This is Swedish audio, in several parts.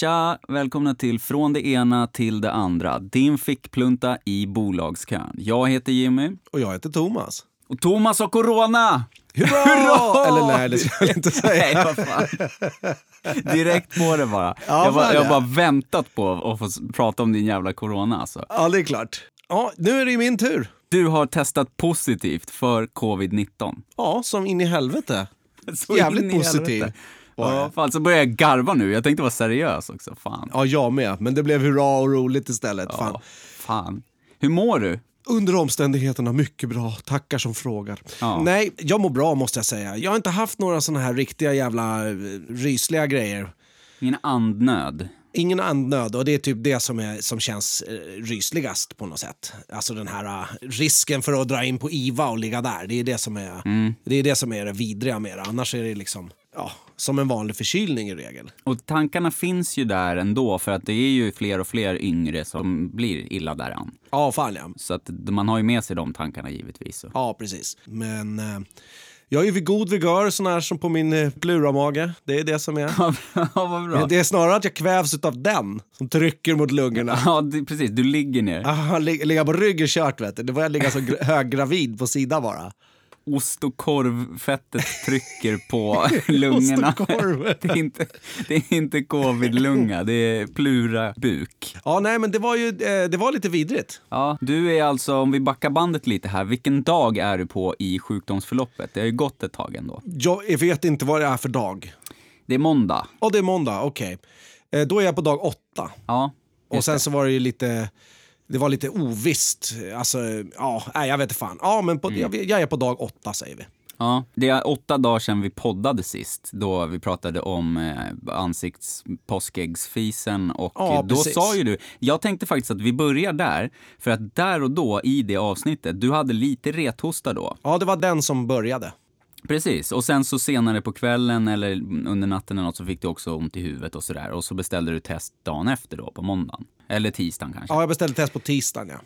Tja! Välkomna till Från det ena till det andra. Din fickplunta i bolagskön. Jag heter Jimmy. Och jag heter Thomas. Och Thomas har corona! Hurra! Hurra! Eller nej, det ska jag inte säga. Nej. Direkt på det bara. Ja, jag, bara jag har bara väntat på att få prata om din jävla corona alltså. Ja, det är klart. Ja, nu är det ju min tur. Du har testat positivt för covid-19. Ja, som in i helvete. Så Jävligt positiv helvete. Var Ja, fan, så började jag garva nu. Jag tänkte vara seriös också. Fan. Ja, jag med. Men det blev hurra och roligt istället. Fan. Ja, fan. Hur mår du? Under omständigheterna mycket bra. Tackar som frågar. Ja. Nej, jag mår bra måste jag säga. Jag har inte haft några såna här riktiga jävla eh, rysliga grejer. Ingen andnöd? Ingen andnöd och det är typ det som, är, som känns eh, rysligast på något sätt. Alltså den här eh, risken för att dra in på IVA och ligga där. Det är det som är, det, är det, som är det vidriga med det. Annars är det liksom ja, som en vanlig förkylning i regel. Och tankarna finns ju där ändå, för att det är ju fler och fler yngre som blir illa däran. Ja, fan ja. Så att man har ju med sig de tankarna givetvis. Ja, precis. Men eh, jag är vid god vigör, sån här som på min eh, pluramage. Det är det som är. ja, vad bra. Det är snarare att jag kvävs av den som trycker mot lungorna. Ja, det, precis. Du ligger ner. Li- ligga på rygg är kört vet du. Det var jag ligga så gr- höggravid på sidan bara. Ost och korvfettet trycker på lungorna. Det, är inte, det är inte covid-lunga, det är plura-buk. Ja, nej men det var ju, eh, det var lite vidrigt. Ja, du är alltså, om vi backar bandet lite här, vilken dag är du på i sjukdomsförloppet? Det har ju gått ett tag ändå. Jag vet inte vad det är för dag. Det är måndag. Ja, det är måndag, okej. Eh, då är jag på dag åtta. Ja, Och sen det. så var det ju lite, det var lite ovisst. Alltså, ja, nej jag vet inte fan. Ja, men på, Mm. jag, jag är på dag åtta säger vi. Ja, det är åtta dagar sedan vi poddade sist, då vi pratade om eh, ansiktspåskäggsfisen och Ja, då precis. sa ju du, jag tänkte faktiskt att vi börjar där, för att där och då i det avsnittet, du hade lite rethosta då. Ja, det var den som började. Precis, och sen så senare på kvällen eller under natten eller något så fick du också ont i huvudet och sådär och så beställde du test dagen efter då, på måndagen. Eller tisdagen kanske. Ja, jag beställde test på tisdagen ja.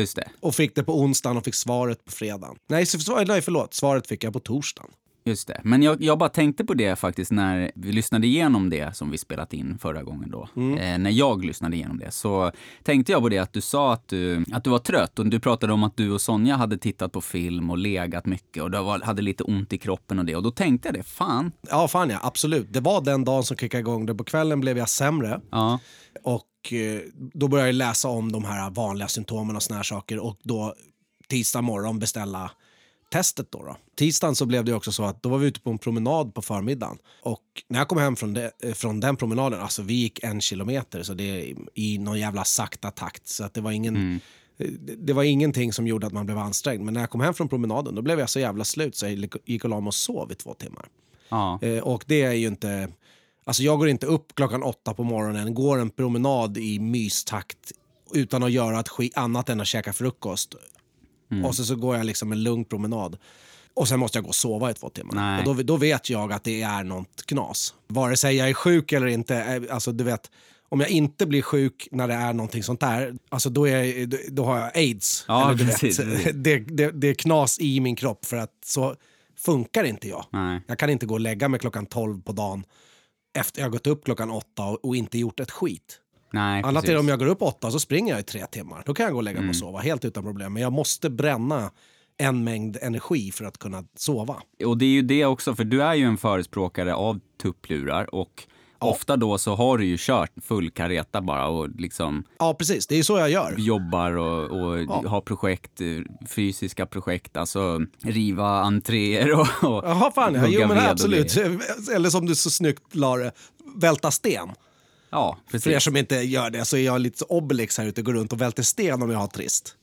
Just det, Och fick det på onsdagen och fick svaret på fredagen. Nej, så, nej förlåt. Svaret fick jag på torsdagen. Just det. Men jag, jag bara tänkte på det faktiskt när vi lyssnade igenom det som vi spelat in förra gången då. Eh, när jag lyssnade igenom det så tänkte jag på det att du sa att du, att du var trött och du pratade om att du och Sonja hade tittat på film och legat mycket och du var, hade lite ont i kroppen och det. Och då tänkte jag det, fan. Ja, fan ja. Absolut. Det var den dagen som kickade igång det. På kvällen blev jag sämre. Ja, Och eh, då började jag läsa om de här vanliga symptomen och såna här saker. Och då tisdag morgon beställa testet då. då. Tisdagen så blev det också så att då var vi ute på en promenad på förmiddagen. Och när jag kom hem från, det, eh, från den promenaden, alltså vi gick en kilometer så det i någon jävla sakta takt. Så att det var ingen... eh, Det, var ingenting som gjorde att man blev ansträngd. Men när jag kom hem från promenaden då blev jag så jävla slut så jag gick och la mig och sov i två timmar. ja. Eh, och det är ju inte... Alltså jag går inte upp klockan åtta på morgonen, går en promenad i mystakt utan att göra ett skit annat än att käka frukost. Och så, så går jag liksom en lugn promenad. Och sen måste jag gå och sova i två timmar. Nej. Och då, då vet jag att det är något knas. Vare sig jag är sjuk eller inte. eh, Alltså du vet, om jag inte blir sjuk när det är någonting sånt där, alltså då, är då, då har jag aids. Ja, Eller precis, vet, precis. det, det, det är knas i min kropp för att så funkar inte jag. Nej. Jag kan inte gå och lägga mig klockan 12 på dagen efter jag gått upp klockan 8 och, och inte gjort ett skit. Nej, Annat är precis. det om jag går upp 8 så springer jag i tre timmar. Då kan jag gå och lägga Mm. mig och sova helt utan problem. Men jag måste bränna en mängd energi för att kunna sova. Och det är ju det också, för du är ju en förespråkare av tupplurar och ofta då så har du ju kört full kareta bara och liksom Ja, precis. Det är så jag gör. jobbar och, och har projekt, eh, fysiska projekt, alltså riva entréer och, och Jaha, fan ja. Jo, men absolut. Eller som du så snyggt la det, välta sten. Ja, För er precis. som inte gör det så är jag lite Obelix här ute och går runt och välter sten om jag har trist.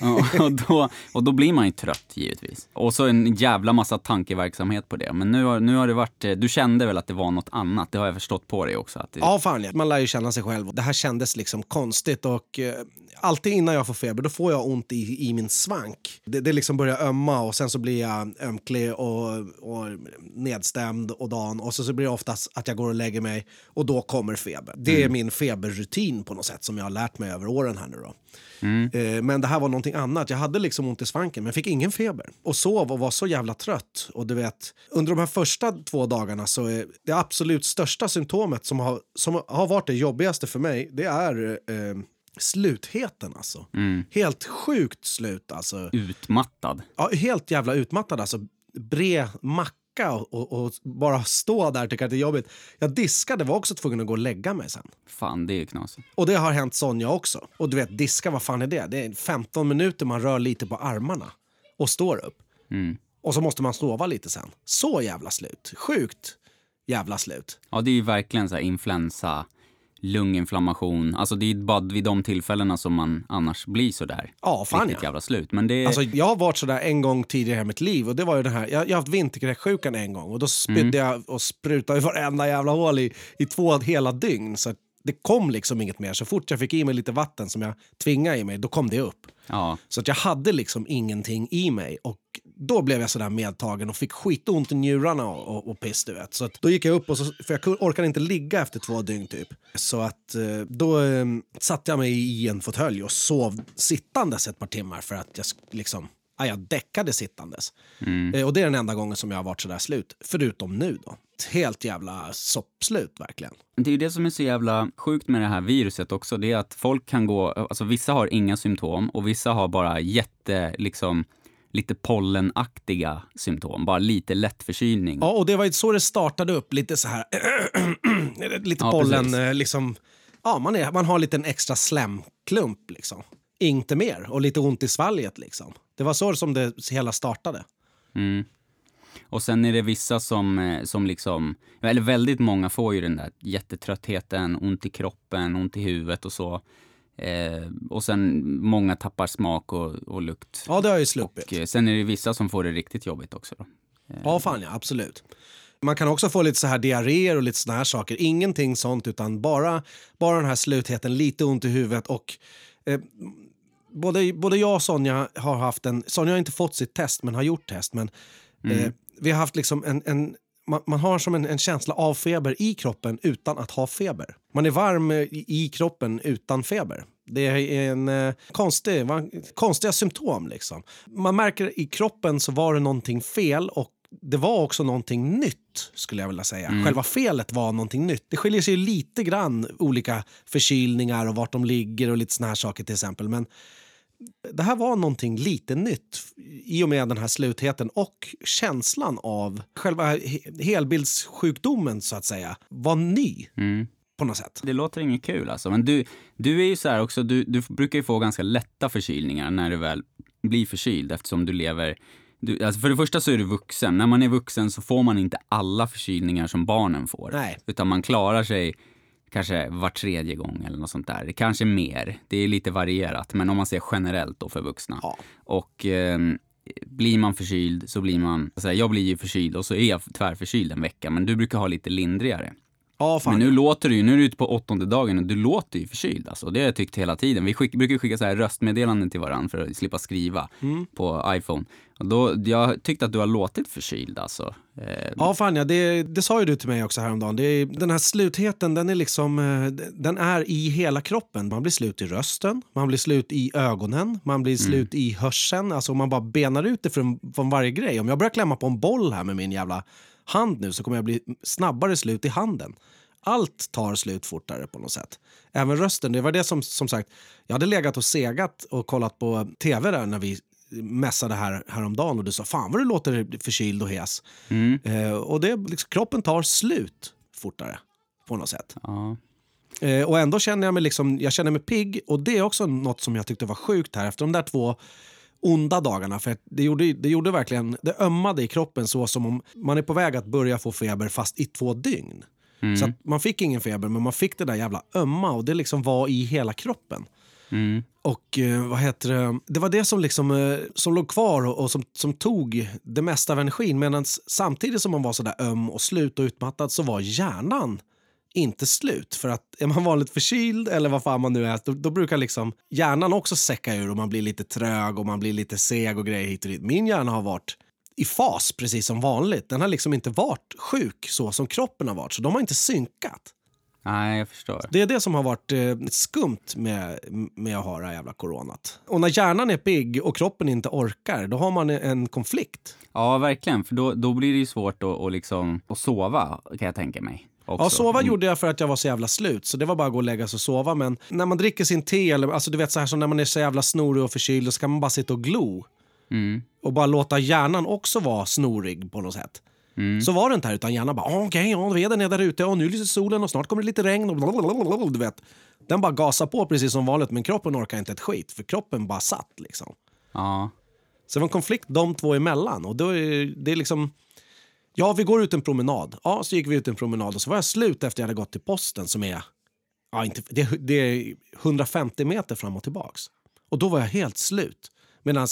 Ja, och, då, och då blir man ju trött givetvis. Och så en jävla massa tankeverksamhet på det. Men nu har, nu har det varit, eh, du kände väl att det var något annat? Det har jag förstått på dig också. Att det, Ja, fan ja. Man lär ju känna sig själv. Det här kändes liksom konstigt och eh, alltid innan jag får feber då får jag ont i, i min svank. Det, det liksom börjar ömma och sen så blir jag ömklig och, och nedstämd och dan och så, så blir det oftast att jag går och lägger mig och då kommer feber. Det är Mm. min feberrutin på något sätt som jag har lärt mig över åren här nu då. Mm. Eh, Men det här var någonting annat. Jag hade liksom ont i svanken men fick ingen feber. Och sov och var så jävla trött. Och du vet, under de här första två dagarna så är det absolut största symptomet som har, som har varit det jobbigaste för mig, det är eh, slutheten alltså. Mm. Helt sjukt slut alltså. Utmattad. Ja, helt jävla utmattad alltså. Bre macka och, och, och bara stå där och tycka att det är jobbigt. Jag diskade, var också tvungen att gå och lägga mig sen. Fan, det är knasigt. Och det har hänt Sonja också. Och du vet, diska, vad fan är det? Det är 15 minuter man rör lite på armarna och står upp. Mm. Och så måste man sova lite sen. Så jävla slut. Sjukt jävla slut. Ja, det är ju verkligen så här influensa, lunginflammation. Alltså det är bara vid de tillfällena som man annars blir så där. Ja, fan Riktigt ja. jävla slut. Men det... Alltså, jag har varit sådär en gång tidigare i mitt liv. Och det var ju den här, jag, jag har haft vinterkräksjukan en gång och då spydde jag och sprutade i varenda jävla hål i, i två hela dygn. Så det kom liksom inget mer. Så fort jag fick i mig lite vatten som jag tvingade i mig, då kom det upp. ja. Så att jag hade liksom ingenting i mig. Och då blev jag sådär medtagen och fick skitont i njurarna och, och, och piss, du vet. Så då gick jag upp, och så, för jag orkade inte ligga efter två dygn typ. Så att eh, då eh, satte jag mig i en fåtölj och sov sittandes ett par timmar för att jag liksom, ja, jag däckade sittandes. Eh, och det är den enda gången som jag har varit sådär slut, förutom nu då. Helt jävla soppslut verkligen. Det är ju det som är så jävla sjukt med det här viruset också. Det är att folk kan gå, alltså vissa har inga symptom och vissa har bara jätte, liksom, lite pollenaktiga symptom. Bara lite lätt förkylning. Ja, och det var ju så det startade upp. Lite så här... lite Ja, pollen, precis. eh, liksom... Ja, man, är, man har lite en extra slemklump liksom. Inte mer. Och lite ont i svalget liksom. Det var så som det hela startade. Mm. Och sen är det vissa som, eh, som liksom, eller väldigt många får ju den där jättetröttheten, ont i kroppen, ont i huvudet och så. Eh, och sen många tappar smak och, och lukt. Ja, det har jag ju sluppit. Och eh, sen är det vissa som får det riktigt jobbigt också. Då. Ja, fan ja, absolut. Man kan också få lite så här diarréer och lite såna här saker. Ingenting sånt, utan bara, bara den här slutheten, lite ont i huvudet och eh, både, både jag och Sonja har haft en... Sonja har inte fått sitt test, men har gjort test. Men eh, vi har haft liksom en... en man, man har som en, en känsla av feber i kroppen utan att ha feber. Man är varm eh, i, i kroppen utan feber. Det är en eh, konstig, va- konstiga symptom. Liksom. Man märker i kroppen så var det någonting fel och det var också någonting nytt, skulle jag vilja säga. Själva felet var någonting nytt. Det skiljer sig lite grann, olika förkylningar och vart de ligger och lite såna här saker till exempel. Men det här var någonting lite nytt i och med den här slutheten och känslan av själva he- helbildssjukdomen så att säga var ny Mm. på något sätt. Det låter inget kul alltså. Men du, du är ju så här också, du, du brukar ju få ganska lätta förkylningar när du väl blir förkyld eftersom du lever du, alltså för det första så är du vuxen. När man är vuxen så får man inte alla förkylningar som barnen får. Nej. Utan man klarar sig kanske var tredje gång eller något sånt där. Det kanske mer. Det är lite varierat. Men om man ser generellt då för vuxna. Ja. Och ehm, blir man förkyld så blir man... Alltså jag blir ju förkyld och så är jag tvärförkyld en vecka. Men du brukar ha lite lindrigare. Ja, fan. Men nu låter du ju, nu är du ute på åttonde dagen och du låter ju förkyld alltså. Det har jag tyckt hela tiden. Vi skick, brukar skicka så här röstmeddelanden till varandra för att slippa skriva Mm. på iPhone. Och då, jag tyckte att du har låtit förkyld alltså. Eh, Ja, fan ja. Det, det sa ju du till mig också häromdagen. Det den här slutheten, den är liksom... eh, Den är i hela kroppen. Man blir slut i rösten, man blir slut i ögonen, man blir slut i hörseln. Alltså man bara benar ut det från, från varje grej. Om jag börjar klämma på en boll här med min jävla hand nu så kommer jag bli snabbare slut i handen. Allt tar slut fortare på något sätt. Även rösten. Det var det som, som sagt, jag hade legat och segat och kollat på tv där när vi mässade här häromdagen och du sa fan vad du låter förkyld och hes. mm, Eh, och det, liksom, kroppen tar slut fortare på något sätt. ja. Eh, och ändå känner jag mig liksom, jag känner mig pigg och det är också något som jag tyckte var sjukt här efter de där två onda dagarna. För det, gjorde, det gjorde verkligen, det ömmade i kroppen så som om man är på väg att börja få feber fast i två dygn. Så att man fick ingen feber men man fick det där jävla ömma och det liksom var i hela kroppen. Mm. Och eh, vad heter det? Det var det som, liksom, eh, som låg kvar och, som, som tog det mesta av energin. Medan samtidigt som man var så där öm och slut och utmattad så var hjärnan inte slut. För att är man vanligt förkyld eller vad fan man nu är, då, då brukar liksom hjärnan också säcka ur och man blir lite trög och man blir lite seg och grejer hit och dit. Min hjärna har varit i fas precis som vanligt. Den har liksom inte varit sjuk så som kroppen har varit, så de har inte synkat. Nej, jag förstår. Det är det som har varit eh, skumt med, med att ha det här jävla coronat. Och när hjärnan är pigg och kroppen inte orkar, då har man en konflikt. Ja, verkligen. För då, då blir det ju svårt att, att, liksom, att sova, kan jag tänka mig. Också. Ja, sova Mm. gjorde jag för att jag var så jävla slut. Så det var bara att gå och lägga sig och sova. Men när man dricker sin te, eller alltså du vet så här som när man är så jävla snorig och förkyld, så kan man bara sitta och glo. Mm. Och bara låta hjärnan också vara snorig på något sätt. Mm. Så var det inte här, utan hjärnan bara okej, okay, ja, veden är där ute och nu lyser solen och snart kommer det lite regn. Och blablabla, du vet. Den bara gasar på precis som vanligt, men kroppen orkar inte ett skit, för kroppen bara satt liksom. Ja. Så det var en konflikt de två emellan. Och då är det liksom... Ja, vi går ut en promenad. Ja, så gick vi ut en promenad och så var jag slut efter jag hade gått till posten som är... Ja, inte, det, det är 150 meter fram och tillbaks. Och då var jag helt slut. Medan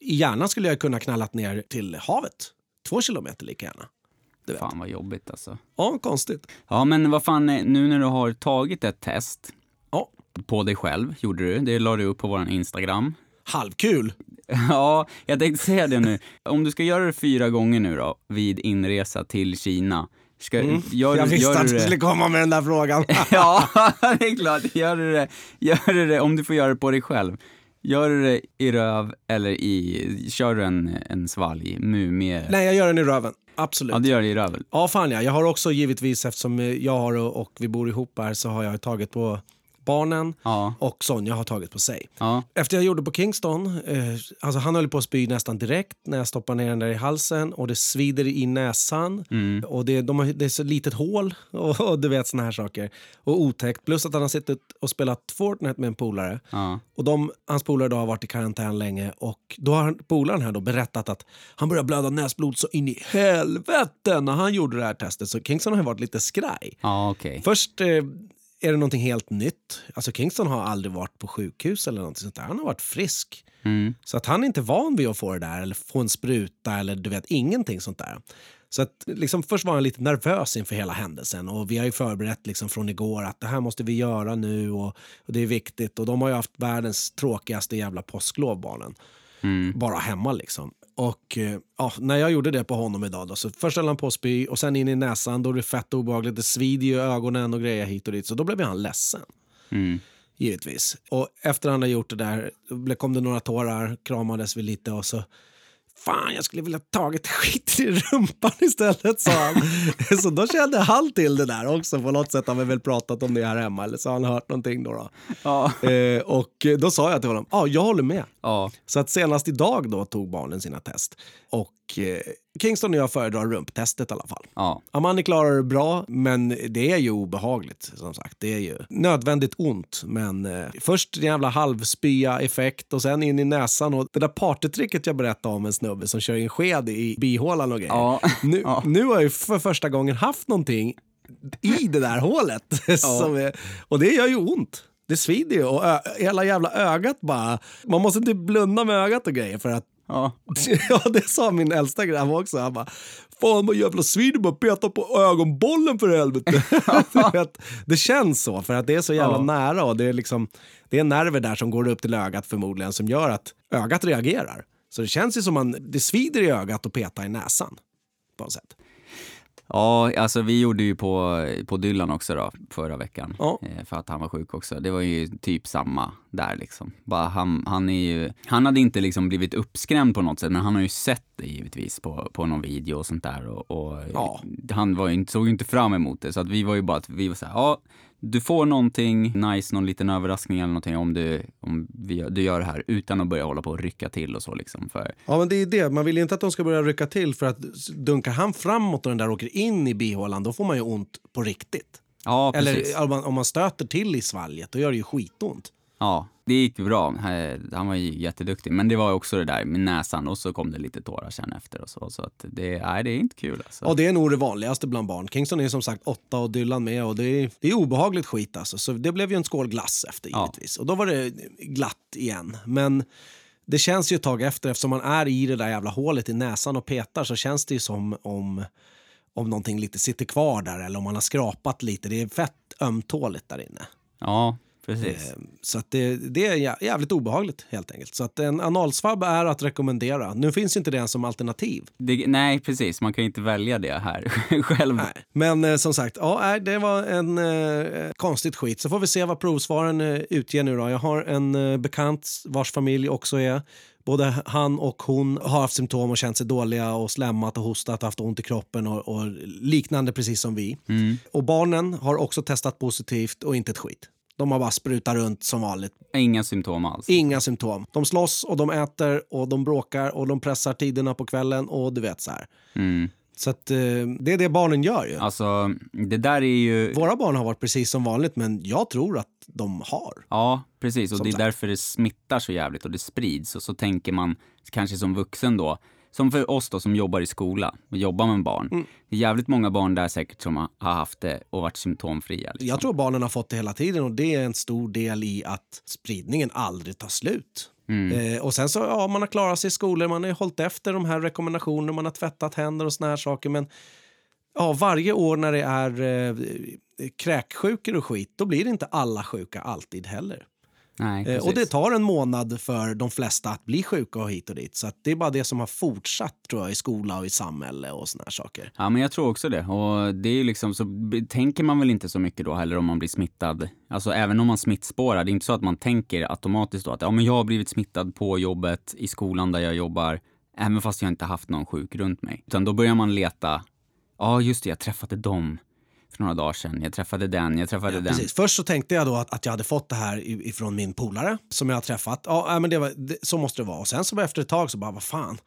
i hjärnan skulle jag kunna knallat ner till havet. Två kilometer lika gärna. Du. Fan vad jobbigt alltså. Ja, konstigt. Ja, men vad fan, eh, nu när du har tagit ett test Ja, på dig själv, gjorde du. Det la du upp på vår Instagram. halvkul. Ja, jag tänkte säga det nu. Om du ska göra det fyra gånger nu då, vid inresa till Kina. Ska, gör, Mm. jag du- visste gör att du det- skulle komma med den där frågan. Ja, det är klart. Gör du det, gör du det, om du får göra det på dig själv. Gör du det i röv eller i, kör du en, en svalg, mumie? Nej, jag gör den i röven. Absolut. Ja, du gör det i röven. Ja, fan ja. Jag har också givetvis, eftersom jag har och vi bor ihop här, så har jag tagit på barnen Ja, och Sonja har tagit på sig. ja, Efter jag gjorde på Kingston, eh, alltså han höll på att spy nästan direkt när jag stoppade ner den där i halsen och det svider i näsan mm, och det, de har, det är så litet hål och, och du vet såna här saker. Och otäckt. Plus att han har suttit och spelat Fortnite med en polare ja, och de, hans polare då har varit i karantän länge och då har polaren här då berättat att han började blöda näsblod så in i helvete när han gjorde det här testet. Så Kingston har varit lite skraj. ja, okej. Först eh, är det någonting helt nytt. Alltså Kingston har aldrig varit på sjukhus eller något sånt där. Han har varit frisk. Mm, Så att han är inte van vid att få det där eller få en spruta eller du vet ingenting sånt där. Så att liksom först var han lite nervös inför hela händelsen och vi har ju förberett liksom från igår att det här måste vi göra nu och, och det är viktigt och de har ju haft världens tråkigaste jävla påsklov barnen. mm, Bara hemma liksom. Och eh, ja, när jag gjorde det på honom idag då, så först höll han på att spy och sen in i näsan, då är det fett obehagligt, det svider ju i ögonen och grejer hit och dit. Så då blev han ledsen. mm. Givetvis. Och efter han hade gjort det där kom det några tårar, kramades vi lite och så Fan, jag skulle vilja tagit skit i rumpan istället, sa han. så då kände han till det där också. På något sätt har vi väl pratat om det här hemma, eller så har han hört någonting då. då. Ja, Eh, och då sa jag till honom, ja, jag håller med. Ja, Så att senast idag då tog barnen sina test. Och eh, Kingston och jag föredrar rumptestet i alla fall. ja, Amanda klarar det bra, men det är ju obehagligt. som sagt. Det är ju nödvändigt ont. Men eh, först en jävla halvspya-effekt och sen in i näsan. Och det där partytricket jag berättade om en snubbe som kör in sked i bihålan och grejer. ja. Nu, Ja. nu har jag ju för första gången haft någonting i det där hålet. Som är, och det gör ju ont. Det svider ju och hela jävla ögat bara... Man måste inte blunda med ögat och grejer för att ja. Ja, det sa min äldsta grabb också. Han bara, fan vad jävla svin, bara peta på ögonbollen för helvete. Du vet, det känns så, för att det är så jävla Ja. nära och det är, liksom, det är nerver där som går upp till ögat förmodligen som gör att ögat reagerar. Så det känns ju som man, det svider i ögat och peta i näsan. På något sätt. Ja, alltså vi gjorde ju på, på Dylan också då, förra veckan. Ja. Eh, För att han var sjuk också. Det var ju typ samma där liksom. Bara han, han, är ju, han hade inte liksom blivit uppskrämd på något sätt, men han har ju sett det givetvis på, på någon video och sånt där. Och, och Ja. Han var ju, såg ju inte fram emot det, så att vi var ju bara att vi var så här, ja, du får någonting nice, någon liten överraskning eller någonting om du, om vi, du gör det här utan att börja hålla på och rycka till och så liksom. För, Ja, men det är det. Man vill ju inte att de ska börja rycka till för att dunkar han framåt och den där åker in i bihålan, då får man ju ont på riktigt. ja, precis. Eller om man, om man stöter till i svalget, då gör det ju skitont. Ja, det gick bra. Eh, Han var ju jätteduktig. Men det var också det där med näsan och så kom det lite tårar sen efter och så. Så att det, nej, det är inte kul alltså. Ja, det är nog det vanligaste bland barn. Kingston är som sagt åtta och Dylan med och det är, det är obehagligt skit alltså. Så det blev ju en skål glass efter Ja. givetvis. Och då var det glatt igen. Men det känns ju ett tag efter eftersom man är i det där jävla hålet i näsan och petar så känns det ju som om om någonting lite sitter kvar där eller om man har skrapat lite. Det är fett ömtåligt där inne. Ja, precis. Eh, Så att det, det är jä- jävligt obehagligt helt enkelt. Så att en analsvabb är att rekommendera. Nu finns ju inte det som alternativ. Det, nej, precis. Man kan ju inte välja det här själv. Nej. Men eh, som sagt, ja, det var en eh, konstigt skit. Så får vi se vad provsvaren eh, utger nu då. Jag har en eh, bekant vars familj också är Både han och hon har haft symptom och känt sig dåliga och slämmat och hostat och haft ont i kroppen och, och liknande precis som vi. Och barnen har också testat positivt och inte ett skit. De har bara sprutat runt som vanligt. Inga symptom alls. Inga symptom. De slåss och de äter och de bråkar och de pressar tiderna på kvällen och du vet så här. Mm. Så att, eh, det är det barnen gör ju. Alltså, det där är ju... Våra barn har varit precis som vanligt, men jag tror att de har. Ja, precis. Och Som det är sagt. därför det smittar så jävligt och det sprids. Och så tänker man kanske som vuxen då, som för oss då som jobbar i skola och jobbar med barn. Mm. Det är jävligt många barn där säkert som har haft det och varit symptomfria. Liksom. Jag tror barnen har fått det hela tiden och det är en stor del i att spridningen aldrig tar slut. Eh, och sen så, ja, man har klarat sig i skolor, man har hållit efter de här rekommendationerna, man har tvättat händer och såna här saker. Men ja, varje år när det är eh, kräksjukor och skit, då blir inte alla sjuka alltid heller. Nej, Eh, och det tar en månad för de flesta att bli sjuka och hit och dit. Så det är bara det som har fortsatt tror jag i skola och i samhälle och såna här saker. Ja, men jag tror också det. Och det är liksom så tänker man väl inte så mycket då heller om man blir smittad. Alltså även om man smittspårar, det är inte så att man tänker automatiskt då att ja, men jag har blivit smittad på jobbet, i skolan där jag jobbar, även fast jag inte haft någon sjuk runt mig. Utan då börjar man leta, ja just det, jag träffade dem för några dagar sedan, jag träffade den, jag träffade den. Precis. Först så tänkte jag då att, att jag hade fått det här ifrån min polare som jag har träffat. Ja, men det var, det, så måste det vara. Och sen så efter ett tag så bara, vad fan.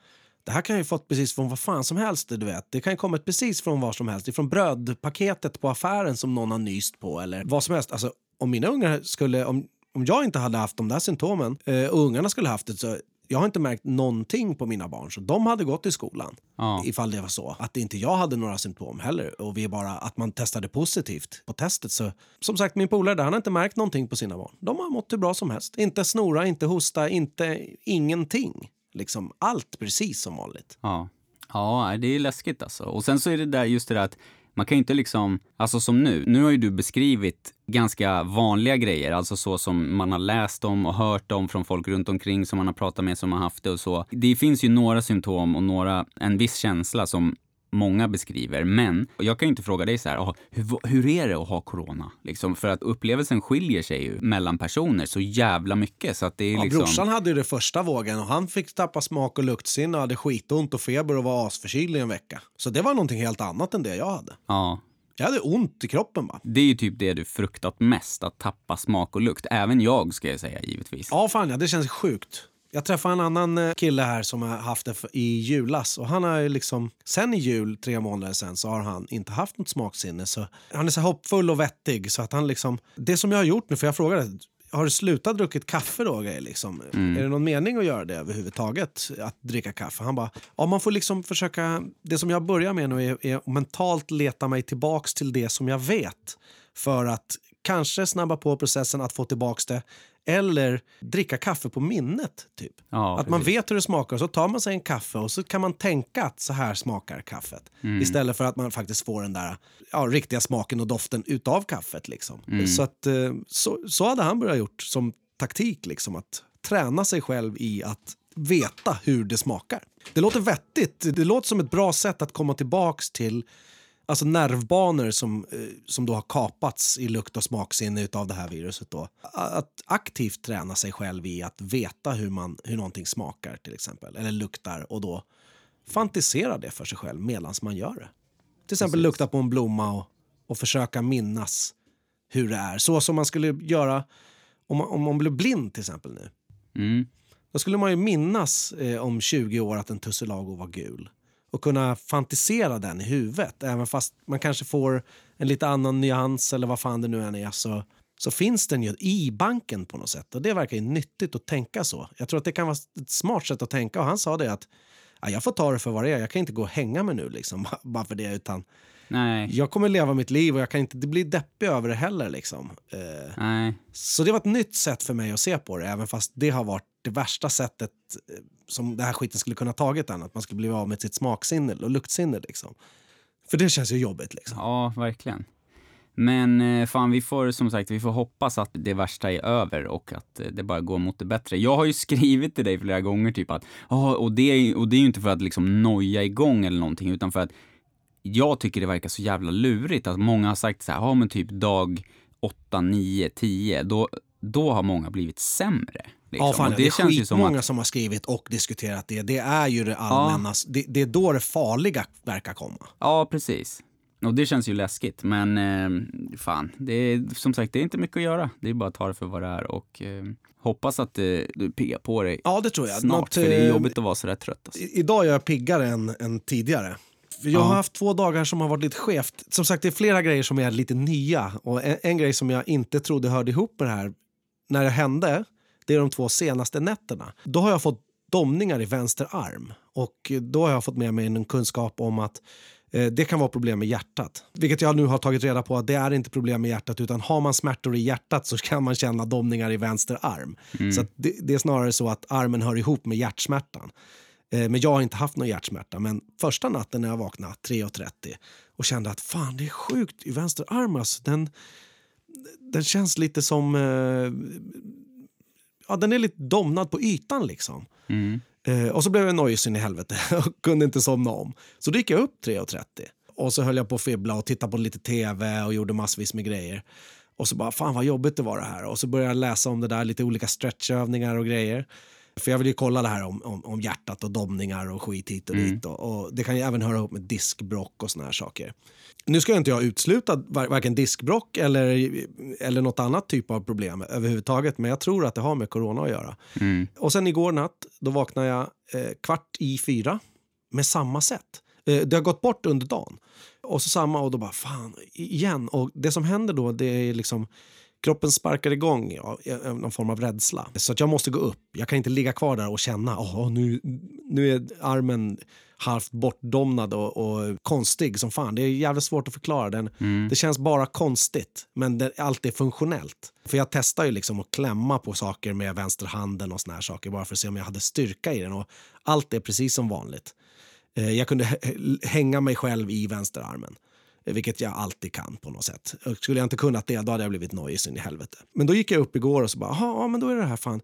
Det här kan jag ju fått precis från vad fan som helst. Du vet. Det kan ju kommit precis från var som helst. Ifrån brödpaketet på affären som någon har nyst på eller vad som helst. Alltså, om mina ungar skulle, om, om jag inte hade haft de där symptomen eh, och ungarna skulle haft det så jag har inte märkt någonting på mina barn. Så de hade gått i skolan Ja. ifall det var så. Att inte jag hade några symptom heller och vi bara att man testade positivt på testet. Så som sagt, min polare där, han har inte märkt någonting på sina barn. De har mått hur bra som helst. Inte snora, inte hosta, inte ingenting. Liksom allt precis som vanligt. Ja. ja, det är läskigt alltså. Och sen så är det där just det där att man kan ju inte liksom, alltså som nu, nu har ju du beskrivit ganska vanliga grejer, alltså så som man har läst om och hört om från folk runt omkring som man har pratat med som har haft det och så. Det finns ju några symptom och några, en viss känsla som många beskriver, men jag kan ju inte fråga dig så här, "Ah, hur, hur är det att ha corona? Liksom, för att upplevelsen skiljer sig ju mellan personer så jävla mycket så att det är Ja, liksom... Brorsan hade ju det första vågen och han fick tappa smak och luktsinne och hade skitont och feber och var asförkyld i en vecka. Så det var någonting helt annat än det jag hade. Ja, Jag hade ont i kroppen bara. Det är ju typ det du fruktat mest, att tappa smak och lukt. Även jag, ska jag säga, givetvis. Ja, fan ja, det känns sjukt. Jag träffade en annan eh, kille här som har haft det i julas och han har liksom sen i jul, tre månader sen, så har han inte haft något smaksinne. Så han är så hoppfull och vettig så att han liksom, det som jag har gjort nu, för jag frågade, har du slutat druckit kaffe då? Liksom? Är det någon mening att göra det överhuvudtaget? Att dricka kaffe? Han bara, ja man får liksom försöka, det som jag börjar med nu är, är att mentalt leta mig tillbaks till det som jag vet. För att kanske snabba på processen att få tillbaks det. Eller dricka kaffe på minnet. typ. Ja, att man precis. vet hur det smakar och så tar man sig en kaffe och så kan man tänka att så här smakar kaffet. Mm. Istället för att man faktiskt får den där ja, riktiga smaken och doften utav kaffet. Liksom. Mm. Så, att, eh, så, så hade han börjat gjort som taktik. Liksom, att träna sig själv i att veta hur det smakar. Det låter vettigt. Det låter som ett bra sätt att komma tillbaks till alltså nervbanor som, eh, som då har kapats i lukt och smaksinne av det här viruset. Då. Att aktivt träna sig själv i att veta hur, man, hur någonting smakar till exempel, eller luktar och då fantisera det för sig själv medan man gör det. Till exempel lukta på en blomma och, och försöka minnas hur det är. Så som man skulle göra om man, om man blir blind till exempel nu. Mm. Då skulle man ju minnas eh, om 20 år att en tussilago var gul och kunna fantisera den i huvudet. Även fast man kanske får en lite annan nyans eller vad fan det nu än är så, så finns den ju i banken på något sätt. Och det verkar ju nyttigt att tänka så. Jag tror att det kan vara ett smart sätt att tänka och han sa det att ja, jag får ta det för vad det är. Jag kan inte gå och hänga mig nu liksom bara för det utan Nej. jag kommer leva mitt liv och jag kan inte bli deppig över det heller liksom. Eh, Nej. så det var ett nytt sätt för mig att se på det, även fast det har varit det värsta sättet eh, som det här skiten skulle kunna tagit den, att man skulle bli av med sitt smaksinne och luktsinne. Liksom. För det känns ju jobbigt liksom. Ja, verkligen. Men eh, fan, vi får som sagt, vi får hoppas att det värsta är över och att eh, det bara går mot det bättre. Jag har ju skrivit till dig flera gånger typ att, och det, är, och det är ju inte för att liksom noja igång eller någonting, utan för att jag tycker det verkar så jävla lurigt att många har sagt så här, ja men typ dag 8, 9, 10, då, då har många blivit sämre. Liksom. Ja, fan, det, är känns ju skitmånga att- som har skrivit och diskuterat det. Det är ju det allmänna, det, det är då det farliga verkar komma. Ja, precis. Och det känns ju läskigt, men eh, fan, det är som sagt, det är inte mycket att göra. Det är bara att ta det för vad det är och eh, hoppas att eh, du piggar på dig Ja, det tror jag. snart, Något, för det är eh, jobbigt att vara sådär trött. Alltså. I- Idag är jag piggare än, än tidigare. Jag Ja. har haft två dagar som har varit lite skevt. Som sagt, det är flera grejer som är lite nya. Och en, en grej som jag inte trodde hörde ihop med det här, när det hände, det är de två senaste nätterna. Då har jag fått domningar i vänster arm. Och då har jag fått med mig en kunskap om att eh, det kan vara problem med hjärtat. Vilket jag nu har tagit reda på att det är inte problem med hjärtat utan har man smärtor i hjärtat så kan man känna domningar i vänster arm. Så att det, det är snarare så att armen hör ihop med hjärtsmärtan. Eh, Men jag har inte haft någon hjärtsmärta. Men första natten när jag vaknade 3.30 och kände att fan det är sjukt i vänster arm alltså. Den, den känns lite som... Eh, ja, den är lite domnad på ytan liksom. Mm. Eh, och så blev jag nojig in i helvete och kunde inte somna om. Så då gick jag upp 3.30 och så höll jag på att fibbla och tittade på lite tv och gjorde massvis med grejer. Och så bara, fan vad jobbigt det var det här. Och så började jag läsa om det där, lite olika stretchövningar och grejer. För jag vill ju kolla det här om, om, om hjärtat och domningar och skit hit och dit. Och, och det kan ju även höra ihop med diskbrock och såna här saker. Nu ska jag inte jag utesluta var, varken diskbrock eller, eller något annat typ av problem överhuvudtaget. Men jag tror att det har med corona att göra. Mm. Och sen igår natt, då vaknade jag eh, kvart i fyra med samma sätt. Eh, det har gått bort under dagen. Och så samma och då bara fan igen. Och det som händer då det är liksom kroppen sparkar igång eh, någon form av rädsla. Så att jag måste gå upp. Jag kan inte ligga kvar där och känna åh nu, nu är armen halvt bortdomnad och, och konstig som fan. Det är jävligt svårt att förklara. Den, Det känns bara konstigt, men det, allt är funktionellt. För jag testar ju liksom att klämma på saker med vänsterhanden och såna här saker bara för att se om jag hade styrka i den. Och allt är precis som vanligt. Eh, Jag kunde hä- hänga mig själv i vänsterarmen. Vilket jag alltid kan på något sätt. Och Skulle jag inte kunnat det, då hade jag blivit nojig in i helvete. Men då gick jag upp igår och så bara, "Jaha, ja men då är det här fan.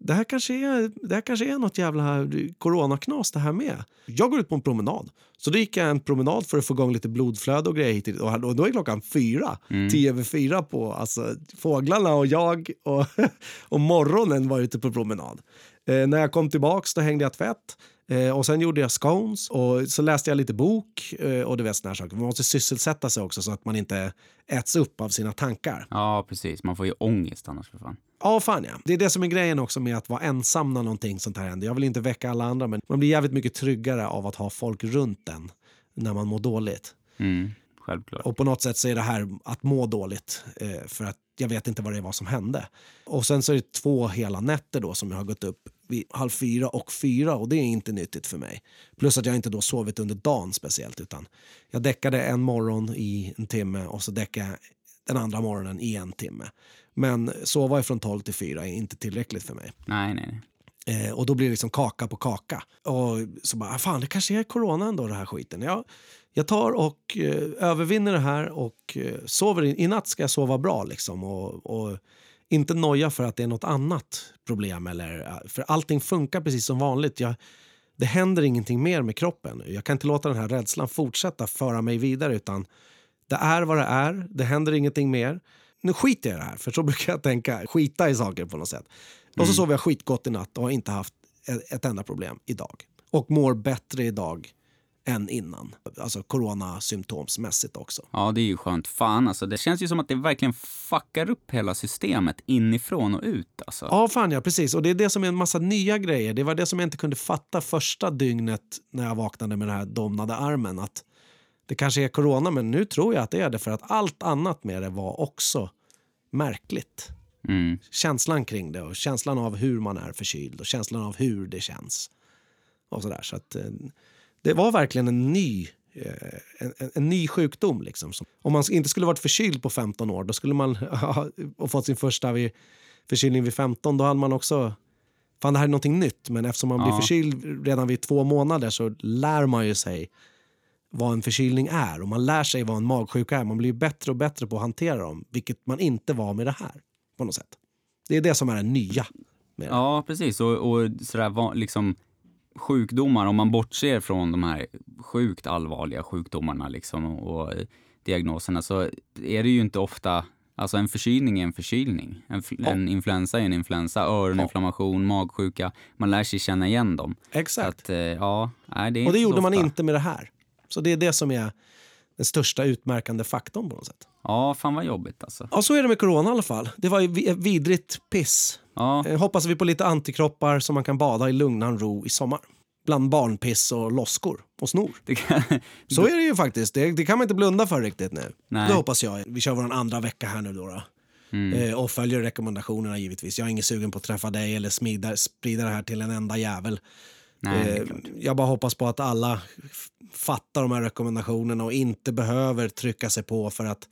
Det här kanske är, det här kanske är något jävla coronaknas det här med. Jag går ut på en promenad. Så då gick jag en promenad för att få igång lite blodflöde och grejer hit och då är klockan fyra, tio över fyra på alltså, fåglarna och jag och, och morgonen var ute på promenad. Eh, när jag kom tillbaks då hängde jag tvätt. Eh, och sen gjorde jag scones och så läste jag lite bok eh, och du vet såna här saker. Man måste sysselsätta sig också så att man inte äts upp av sina tankar. Ja, precis. Man får ju ångest annars för fan. Ja, fan ja. Det är det som är grejen också med att vara ensam när någonting sånt här händer. Jag vill inte väcka alla andra, men man blir jävligt mycket tryggare av att ha folk runt en när man mår dåligt. Mm. Självklart. Och på något sätt så är det här att må dåligt eh, för att jag vet inte vad det var som hände. Och sen så är det två hela nätter då som jag har gått upp vid halv fyra och fyra och det är inte nyttigt för mig. Plus att jag inte då sovit under dagen speciellt utan jag däckade en morgon i en timme och så däckade jag den andra morgonen i en timme. Men sova från 12 till 4 är inte tillräckligt för mig. Nej, nej. Eh, och då blir det liksom kaka på kaka. Och så bara, "Ah, fan det kanske är corona ändå det här skiten. Jag, jag tar och eh, övervinner det här och eh, sover. I, I natt ska jag sova bra liksom. Och, och inte noja för att det är något annat problem. Eller, eh, för allting funkar precis som vanligt. Jag, det händer ingenting mer med kroppen. Jag kan inte låta den här rädslan fortsätta föra mig vidare utan det är vad det är. Det händer ingenting mer. Nu skiter jag i det här, för så brukar jag tänka. Skita i saker på något sätt. Och så sov jag skitgott i natt och har inte haft ett, ett enda problem idag. Och mår bättre idag än innan. Alltså coronasymptomsmässigt också. Ja, det är ju skönt. Fan alltså, det känns ju som att det verkligen fuckar upp hela systemet inifrån och ut alltså. Ja, fan ja, precis. Och det är det som är en massa nya grejer. Det var det som jag inte kunde fatta första dygnet när jag vaknade med den här domnade armen. Att det kanske är corona, men nu tror jag att det är det för att allt annat med det var också märkligt. Mm. Känslan kring det och känslan av hur man är förkyld och känslan av hur det känns. Och sådär. Så att, eh, det var verkligen en ny, eh, en, en, en ny sjukdom. Liksom. Som- Om man inte skulle varit förkyld på 15 år då skulle man ha fått sin första vid, förkylning vid 15. Då hade man också... Fan, det här är någonting nytt. Men eftersom man blir Ja. förkyld redan vid två månader så lär man ju sig vad en förkylning är och man lär sig vad en magsjuka är. Man blir bättre och bättre på att hantera dem, vilket man inte var med det här. på något sätt. Det är det som är det nya. Med det. Ja, precis. Och, och sådär, liksom, sjukdomar, om man bortser från de här sjukt allvarliga sjukdomarna liksom, och, diagnoserna så är det ju inte ofta Alltså en förkylning är en förkylning. En, Ja. en influensa är en influensa. Öroninflammation, magsjuka. Man lär sig känna igen dem. Exakt. att, eh, ja, nej, det Och det gjorde man inte med det här. Så det är det som är den största utmärkande faktorn på något sätt. Ja, fan vad jobbigt alltså. Ja, så är det med corona i alla fall. Det var ju vidrigt piss. Ja, Eh, hoppas vi på lite antikroppar så man kan bada i lugnan ro i sommar. Bland barnpiss och loskor och snor. kan, Så är det ju faktiskt. Det, det kan man inte blunda för riktigt nu. Nej. Det hoppas jag. Vi kör vår andra vecka här nu då. då. Eh, och följer rekommendationerna givetvis. Jag är ingen sugen på att träffa dig eller smida, sprida det här till en enda jävel. Nej, Eh, jag bara hoppas på att alla fattar de här rekommendationerna och inte behöver trycka sig på för att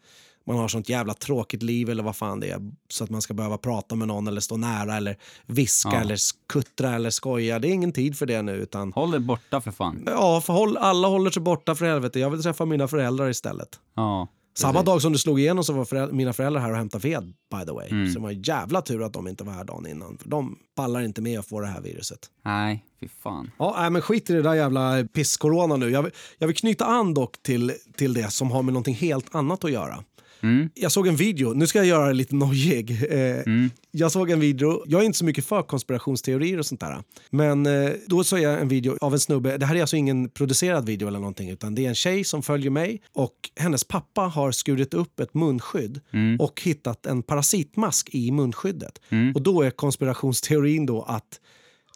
man har sånt jävla tråkigt liv eller vad fan det är. Så att man ska behöva prata med någon eller stå nära eller viska Ja. eller skuttra eller skoja. Det är ingen tid för det nu utan Håll dig borta för fan. ja, för håll, alla håller sig borta för helvete. Jag vill träffa mina föräldrar istället. Ja, Samma dag som du slog igenom så var föräl- mina föräldrar här och hämtade ved by the way. Mm. Så det var en jävla tur att de inte var här dagen innan. För de pallar inte med att få det här viruset. Nej, fy fan. Ja, nej, men skit i det där jävla piss-corona nu. Jag vill, jag vill knyta an dock till, till det som har med någonting helt annat att göra. Mm. Jag såg en video, nu ska jag göra det lite nojig. Eh, Jag såg en video, jag är inte så mycket för konspirationsteorier och sånt där. Men eh, då såg jag en video av en snubbe, det här är alltså ingen producerad video eller någonting utan det är en tjej som följer mig och hennes pappa har skurit upp ett munskydd och hittat en parasitmask i munskyddet. Och då är konspirationsteorin då att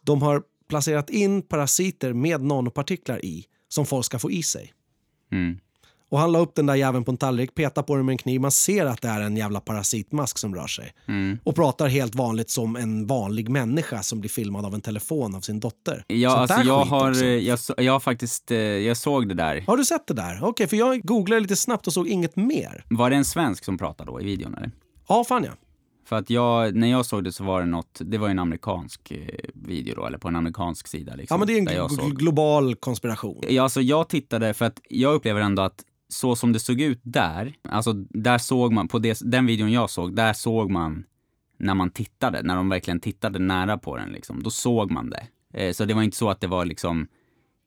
de har placerat in parasiter med nanopartiklar i som folk ska få i sig. Mm. Och han la upp den där jäveln på en tallrik, petade på den med en kniv. Man ser att det är en jävla parasitmask som rör sig. Mm. Och pratar helt vanligt som en vanlig människa som blir filmad av en telefon av sin dotter. Ja, Sånt alltså jag har, eh, jag, jag har faktiskt, eh, jag såg det där. Har du sett det där? Okej, för jag googlade lite snabbt och såg inget mer. Var det en svensk som pratade då i videon eller? Ja, fan ja. För att jag, när jag såg det så var det något, det var ju en amerikansk eh, video då, eller på en amerikansk sida liksom. Ja, men det är en global konspiration. Ja, alltså jag tittade för att jag upplever ändå att så som det såg ut där, alltså där såg man, på det, den videon jag såg, där såg man när man tittade, när de verkligen tittade nära på den liksom, då såg man det. Eh, så det var inte så att det var liksom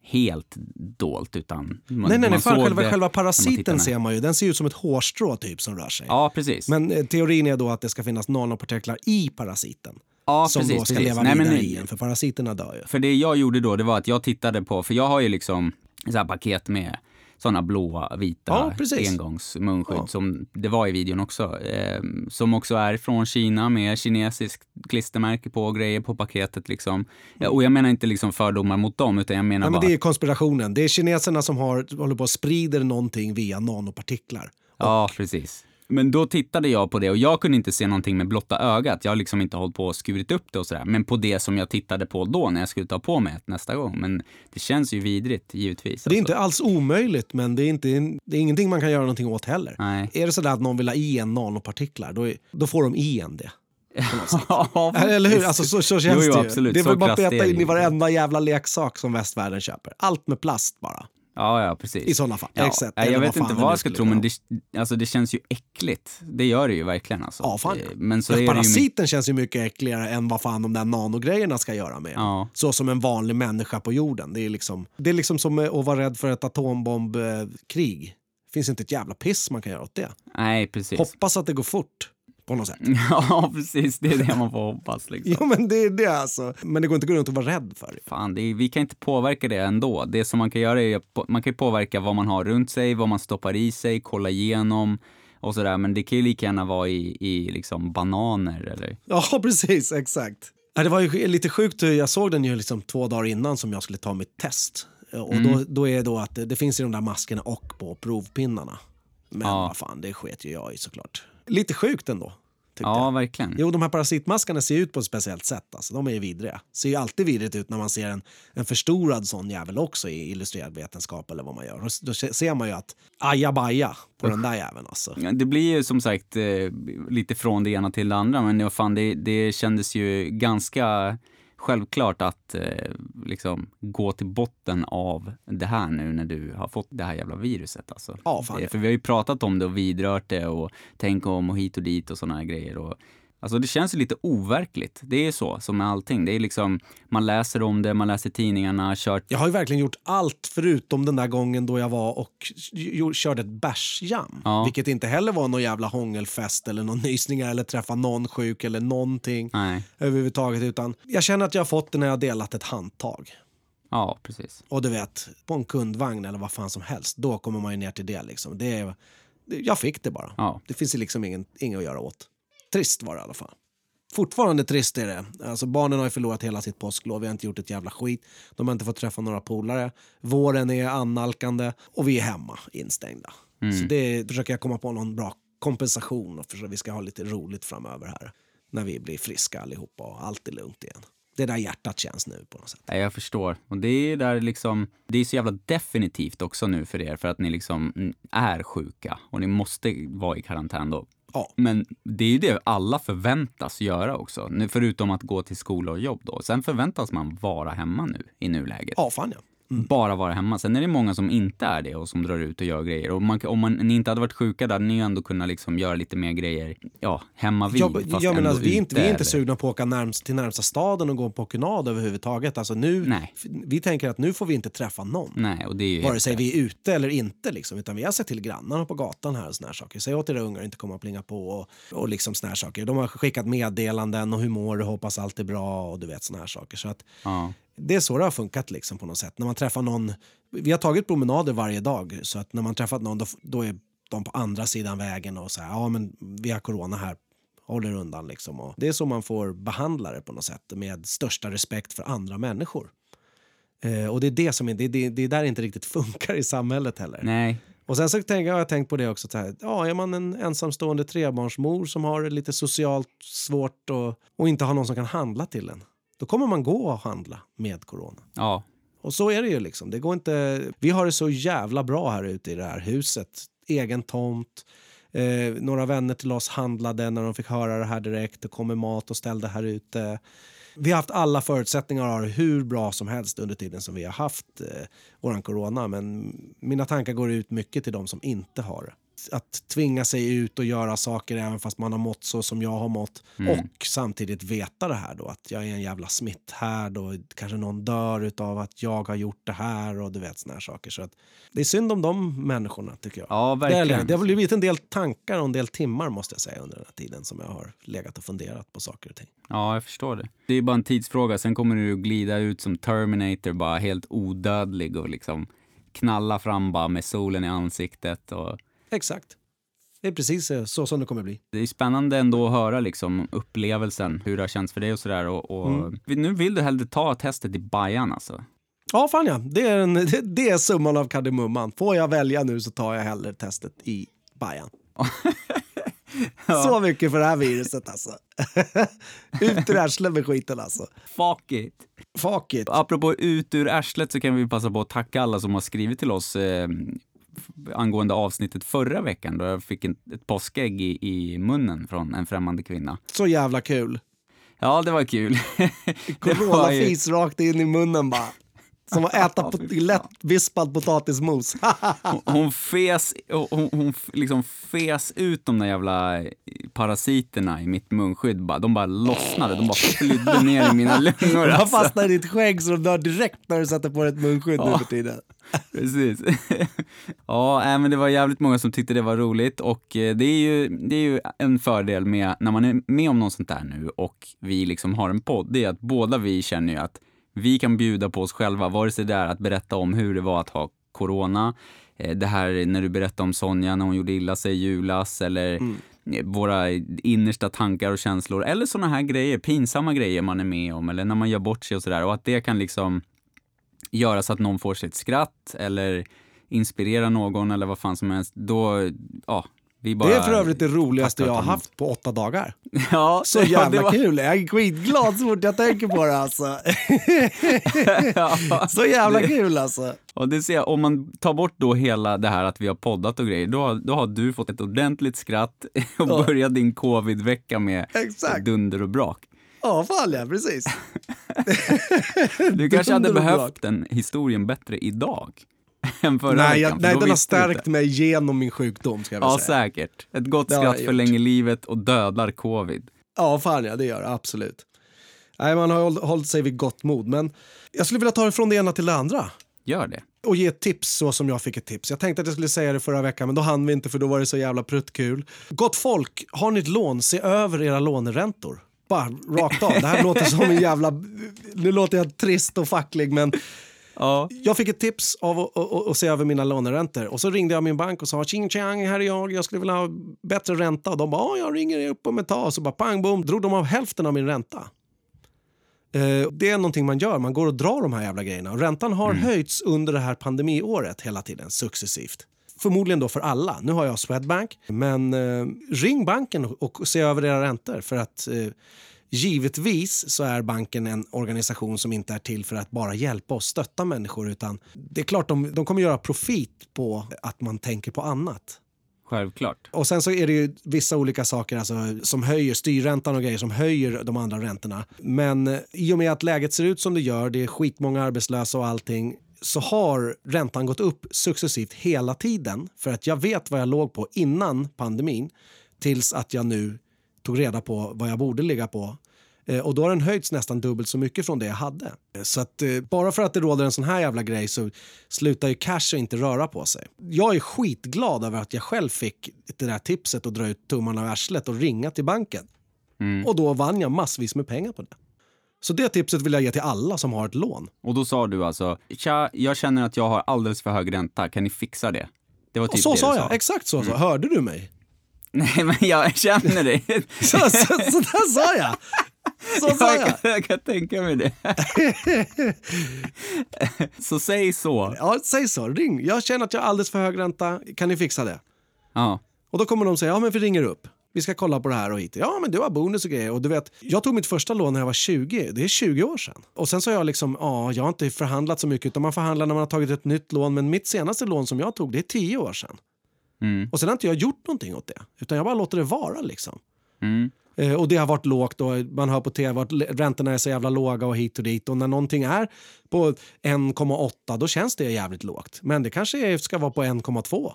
helt dolt utan man, nej, nej, man Fan, själva, själva parasiten ser man ju. Den ser ut som ett hårstrå typ som rör sig. Ja, precis. Men eh, teorin är då att det ska finnas nanopartiklar i parasiten. ja, som precis, då ska precis. leva Nej, vidare nu- i en, för parasiterna dör ju. För det jag gjorde då, det var att jag tittade på, för jag har ju liksom så här paket med sådana blåa, vita Ja, engångsmunskydd Ja. som det var i videon också. Eh, som också är från Kina med kinesiskt klistermärke på och grejer på paketet liksom. Ja, och jag menar inte liksom fördomar mot dem, utan jag menar men bara... det är konspirationen. Det är kineserna som har, håller på och sprider någonting via nanopartiklar. Ja, precis. Men då tittade jag på det och jag kunde inte se någonting med blotta ögat. Jag har liksom inte hållit på och skurit upp det och sådär. Men på det som jag tittade på då när jag skulle ta på mig nästa gång. Men det känns ju vidrigt, givetvis. Det är alltså. inte alls omöjligt, men det är, inte, det är ingenting man kan göra någonting åt heller. Nej. Är det så där att någon vill ha i en nanopartiklar, då, är, då får de i en det. Ja, Eller hur? Alltså, så, så känns jo, jo, det ju. absolut. Det är väl bara peta in i varenda jävla leksak som västvärlden köper. Allt med plast bara. Ja, ja, precis. I sådana fall. Ja. Exakt. Jag vad vet inte vad jag ska tro, men det, alltså, det känns ju äckligt. Det gör det ju verkligen. Alltså. Ja, fan. Eh, Men så ja, är det ju... parasiten känns ju mycket äckligare än vad fan de där nanogrejerna ska göra med. Ja. Så som en vanlig människa på jorden. Det är liksom, det är liksom som att vara rädd för ett atombombkrig. Det finns inte ett jävla piss man kan göra åt det. Nej, precis. Hoppas att det går fort på något sätt. Ja, precis. Det är det man får hoppas. Liksom. Jo men det är det alltså. Men det går inte att gå runt och vara rädd för. Fan, är, vi kan inte påverka det ändå. Det som man kan göra är att man kan påverka vad man har runt sig, vad man stoppar i sig, kolla igenom och sådär. Men det kan ju lika gärna vara i, i liksom bananer eller... Ja precis, exakt. Det var ju lite sjukt, jag såg den ju liksom två dagar innan som jag skulle ta mitt test. Och Mm. då, då är det då att det, det finns i de där maskerna och på provpinnarna. Men Ja. vad fan, det sket ju jag i såklart. Lite sjukt ändå. Ja, jag. verkligen. Jo, de här parasitmaskarna ser ut på ett speciellt sätt. Alltså. De är ju vidriga. Ser ju alltid vidrigt ut när man ser en, en förstorad sån jävel också i illustrerad vetenskap eller vad man gör. Då, ser man ju att ajabaja på den där jäveln alltså. Ja, Det blir ju som sagt eh, lite från det ena till det andra, men fan, det, det kändes ju ganska självklart att eh, liksom gå till botten av det här nu när du har fått det här jävla viruset. Alltså. Ja, fan det, ja. för vi har ju pratat om det och vidrört det och tänk om och hit och dit och här grejer. Och, alltså det känns lite overkligt. Det är så, som med allting. Det är liksom, man läser om det, man läser tidningarna, kört... Jag har ju verkligen gjort allt förutom den där gången då jag var och körde ett bärsjam. Ja. Vilket inte heller var någon jävla hångelfest eller någon nysningar eller träffa någon sjuk eller någonting Nej, överhuvudtaget. Utan jag känner att jag har fått det när jag har delat ett handtag. ja precis. Och du vet, på en kundvagn eller vad fan som helst, då kommer man ju ner till det. Liksom. det är, jag fick det bara. Ja. Det finns liksom ingen, inget att göra åt. Trist var det i alla fall. Fortfarande trist är det. Alltså barnen har ju förlorat hela sitt påsklov. Vi har inte gjort ett jävla skit. De har inte fått träffa några polare. Våren är annalkande och vi är hemma instängda. Så det försöker jag komma på någon bra kompensation och för att vi ska ha lite roligt framöver här. När vi blir friska allihopa och allt är lugnt igen. Det är där hjärtat känns nu på något sätt. Nej, jag förstår. Och det är där liksom, det är så jävla definitivt också nu för er för att ni liksom är sjuka och ni måste vara i karantän då. Ja. Men det är ju det alla förväntas göra också, nu, förutom att gå till skola och jobb då. Sen förväntas man vara hemma nu i nuläget. Ja, fan ja. Bara vara hemma. Sen är det många som inte är det och som drar ut och gör grejer. Och man, om man, ni inte hade varit sjuka där hade ni ju ändå kunnat liksom göra lite mer grejer, ja, hemma vid. Jag, jag menar, vi är inte, vi är inte eller- sugna på att åka närmst, till närmsta staden och gå på promenad överhuvudtaget. Alltså nu, Nej. Vi tänker att nu får vi inte träffa någon. Nej, och det är Vare sig vi är ute eller inte. Liksom, utan vi har sett till grannarna på gatan här och såna här saker. Säg åt era ungar att inte komma och plinga på och, och liksom såna här saker. De har skickat meddelanden och hur mår du, hoppas allt är bra och du vet såna här saker. Så att Ja. Det är så det har funkat liksom på något sätt. När man träffar någon, vi har tagit promenader varje dag så att när man träffat någon då, då är de på andra sidan vägen och så här, ja men vi har corona här, håll er undan liksom. Och det är så man får behandla det på något sätt med största respekt för andra människor. Eh, och det är det som är, det, det, det är där det inte riktigt funkar i samhället heller. Nej, Och sen så tänker jag, har jag tänkt på det också, så här, ja, är man en ensamstående trebarnsmor som har det lite socialt svårt och, och inte har någon som kan handla till en, då kommer man gå och handla med corona. ja, Och så är det ju liksom. Det går inte... Vi har det så jävla bra här ute i det här huset. Egen tomt. Eh, några vänner till oss handlade när de fick höra det här direkt. Det kommer mat och ställde här ute. Vi har haft alla förutsättningar att ha hur bra som helst under tiden som vi har haft eh, våran corona. Men mina tankar går ut mycket till de som inte har det. Att tvinga sig ut och göra saker även fast man har mått så som jag har mått. Och samtidigt veta det här då att jag är en jävla smitthärd och kanske någon dör utav att jag har gjort det här och du vet såna här saker. Så att det är synd om de människorna tycker jag. ja Det, är- verkligen. det har blivit en del tankar och en del timmar måste jag säga under den här tiden som jag har legat och funderat på saker och ting. Ja, jag förstår det. Det är bara en tidsfråga. Sen kommer du glida ut som Terminator, bara helt odödlig och liksom knalla fram bara med solen i ansiktet. Och Exakt. Det är precis eh, så som det kommer bli. det är spännande ändå att höra liksom upplevelsen, hur det har känts för dig och sådär. Och, och Mm. Nu vill du hellre ta testet i Bajan alltså? Ja, fan ja. Det är, en, det, det är summan av kardemumman. Får jag välja nu så tar jag hellre testet i Bajan. Så mycket för det här viruset alltså. Ut ur arslet med skiten alltså. Fuck it! Fuck it. Apropå ut ur arslet så kan vi passa på att tacka alla som har skrivit till oss eh, angående avsnittet förra veckan då jag fick en, ett påskägg i, i munnen från en främmande kvinna. Så jävla kul. Ja, det var kul. Var ju- Coronafis rakt in i munnen bara. Som att äta pot- lättvispad potatismos. Hon, hon fes, hon, hon liksom fes ut de där jävla parasiterna i mitt munskydd. De bara lossnade, de bara flydde ner i mina lungor. De har Alltså. fastnat i ditt skägg så de dör direkt när du sätter på dig ett munskydd nu för tiden. Precis. ja, men det var jävligt många som tyckte det var roligt och eh, det är ju, det är ju en fördel med när man är med om något sånt där nu och vi liksom har en podd, det är att båda vi känner ju att vi kan bjuda på oss själva, vare sig det är att berätta om hur det var att ha corona, eh, det här när du berättade om Sonja när hon gjorde illa sig i julas eller eh, våra innersta tankar och känslor eller såna här grejer, pinsamma grejer man är med om eller när man gör bort sig och sådär. Och att det kan liksom göra så att någon får sig ett skratt eller inspirera någon eller vad fan som helst, då, ja, bara... Det är för övrigt det roligaste jag har haft på åtta dagar. Ja, Så jävla var- kul. Jag är skitglad så fort jag tänker på det alltså. Ja, Så jävla det- kul alltså. Och det ser jag, om man tar bort då hela det här att vi har poddat och grejer, då, har- då har du fått ett ordentligt skratt och Ja. börjat din covid-vecka med Exakt. dunder och brak. Ja, fan ja, precis. Du kanske hade behövt den historien bättre idag än förra Nej, veckan. jag, nej den har stärkt mig genom min sjukdom ska jag Ja, säga. säkert. Ett gott Det skratt förlänger livet och dödar covid. Ja, fan ja, det gör det absolut. Nej, man har håll- hållit sig vid gott mod, men jag skulle vilja ta det från det ena till det andra. Gör det. och ge ett tips så som jag fick ett tips. Jag tänkte att jag skulle säga det förra veckan men då hann vi inte för då var det så jävla pruttkul. Gott folk, har ni ett lån, se över era låneräntor. Bara rakt av. Det här låter som en jävla... Nu låter jag trist och facklig men Ja. jag fick ett tips av att, att, att se över mina låneräntor. Och så ringde jag min bank och sa tjing tjang, här är jag, jag skulle vilja ha bättre ränta. Och de bara, "Ja, jag ringer upp om ett tag. Och så bara pang bom, drog de av hälften av min ränta. Eh, Det är någonting man gör, man går och drar de här jävla grejerna. Och räntan har höjts under det här pandemiåret hela tiden, successivt. Förmodligen då för alla. Nu har jag Swedbank, men eh, ring banken och, och se över era räntor. För att eh, givetvis så är banken en organisation som inte är till för att bara hjälpa och stötta människor. Utan det är klart de, de kommer göra profit på att man tänker på annat. Självklart. Och sen så är det ju vissa olika saker alltså, som höjer styrräntan och grejer som höjer de andra räntorna. Men eh, i och med att läget ser ut som det gör, det är skitmånga arbetslösa och allting, så har räntan gått upp successivt hela tiden. För att jag vet vad jag låg på innan pandemin tills att jag nu tog reda på vad jag borde ligga på. Eh, Och då har den höjts nästan dubbelt så mycket från det jag hade. Eh, Så att eh, bara för att det råder en sån här jävla grej så slutar ju cash inte röra på sig. Jag är skitglad över att jag själv fick det där tipset att dra ut tummarna ur arslet och ringa till banken. Och då vann jag massvis med pengar på det. Så det tipset vill jag ge till alla som har ett lån. Och då sa du alltså, tja, jag känner att jag har alldeles för hög ränta, kan ni fixa det? Det var typ Och så det sa jag, exakt så. så. Hörde du mig? Nej, men jag känner det. Så, så, så där sa jag. Så sa jag, jag. kan, jag kan tänka mig det. så säg så. Ja, säg så. Ring. Jag känner att jag har alldeles för hög ränta. Kan ni fixa det? Ja. Och då kommer de säga, ja men vi ringer upp. Vi ska kolla på det här och hit. Ja men du har bonus och grejer. Och du vet, jag tog mitt första lån när jag var 20. Det är 20 år sedan. Och sen så har jag liksom, ja jag har inte förhandlat så mycket utan man förhandlar när man har tagit ett nytt lån. Men mitt senaste lån som jag tog, det är 10 år sedan. Mm. Och sen har inte jag gjort någonting åt det. Utan jag bara låter det vara liksom. Mm. Eh, och det har varit lågt och man hör på tv att räntorna är så jävla låga och hit och dit. Och när någonting är på 1,8 då känns det jävligt lågt. Men det kanske ska vara på 1,2.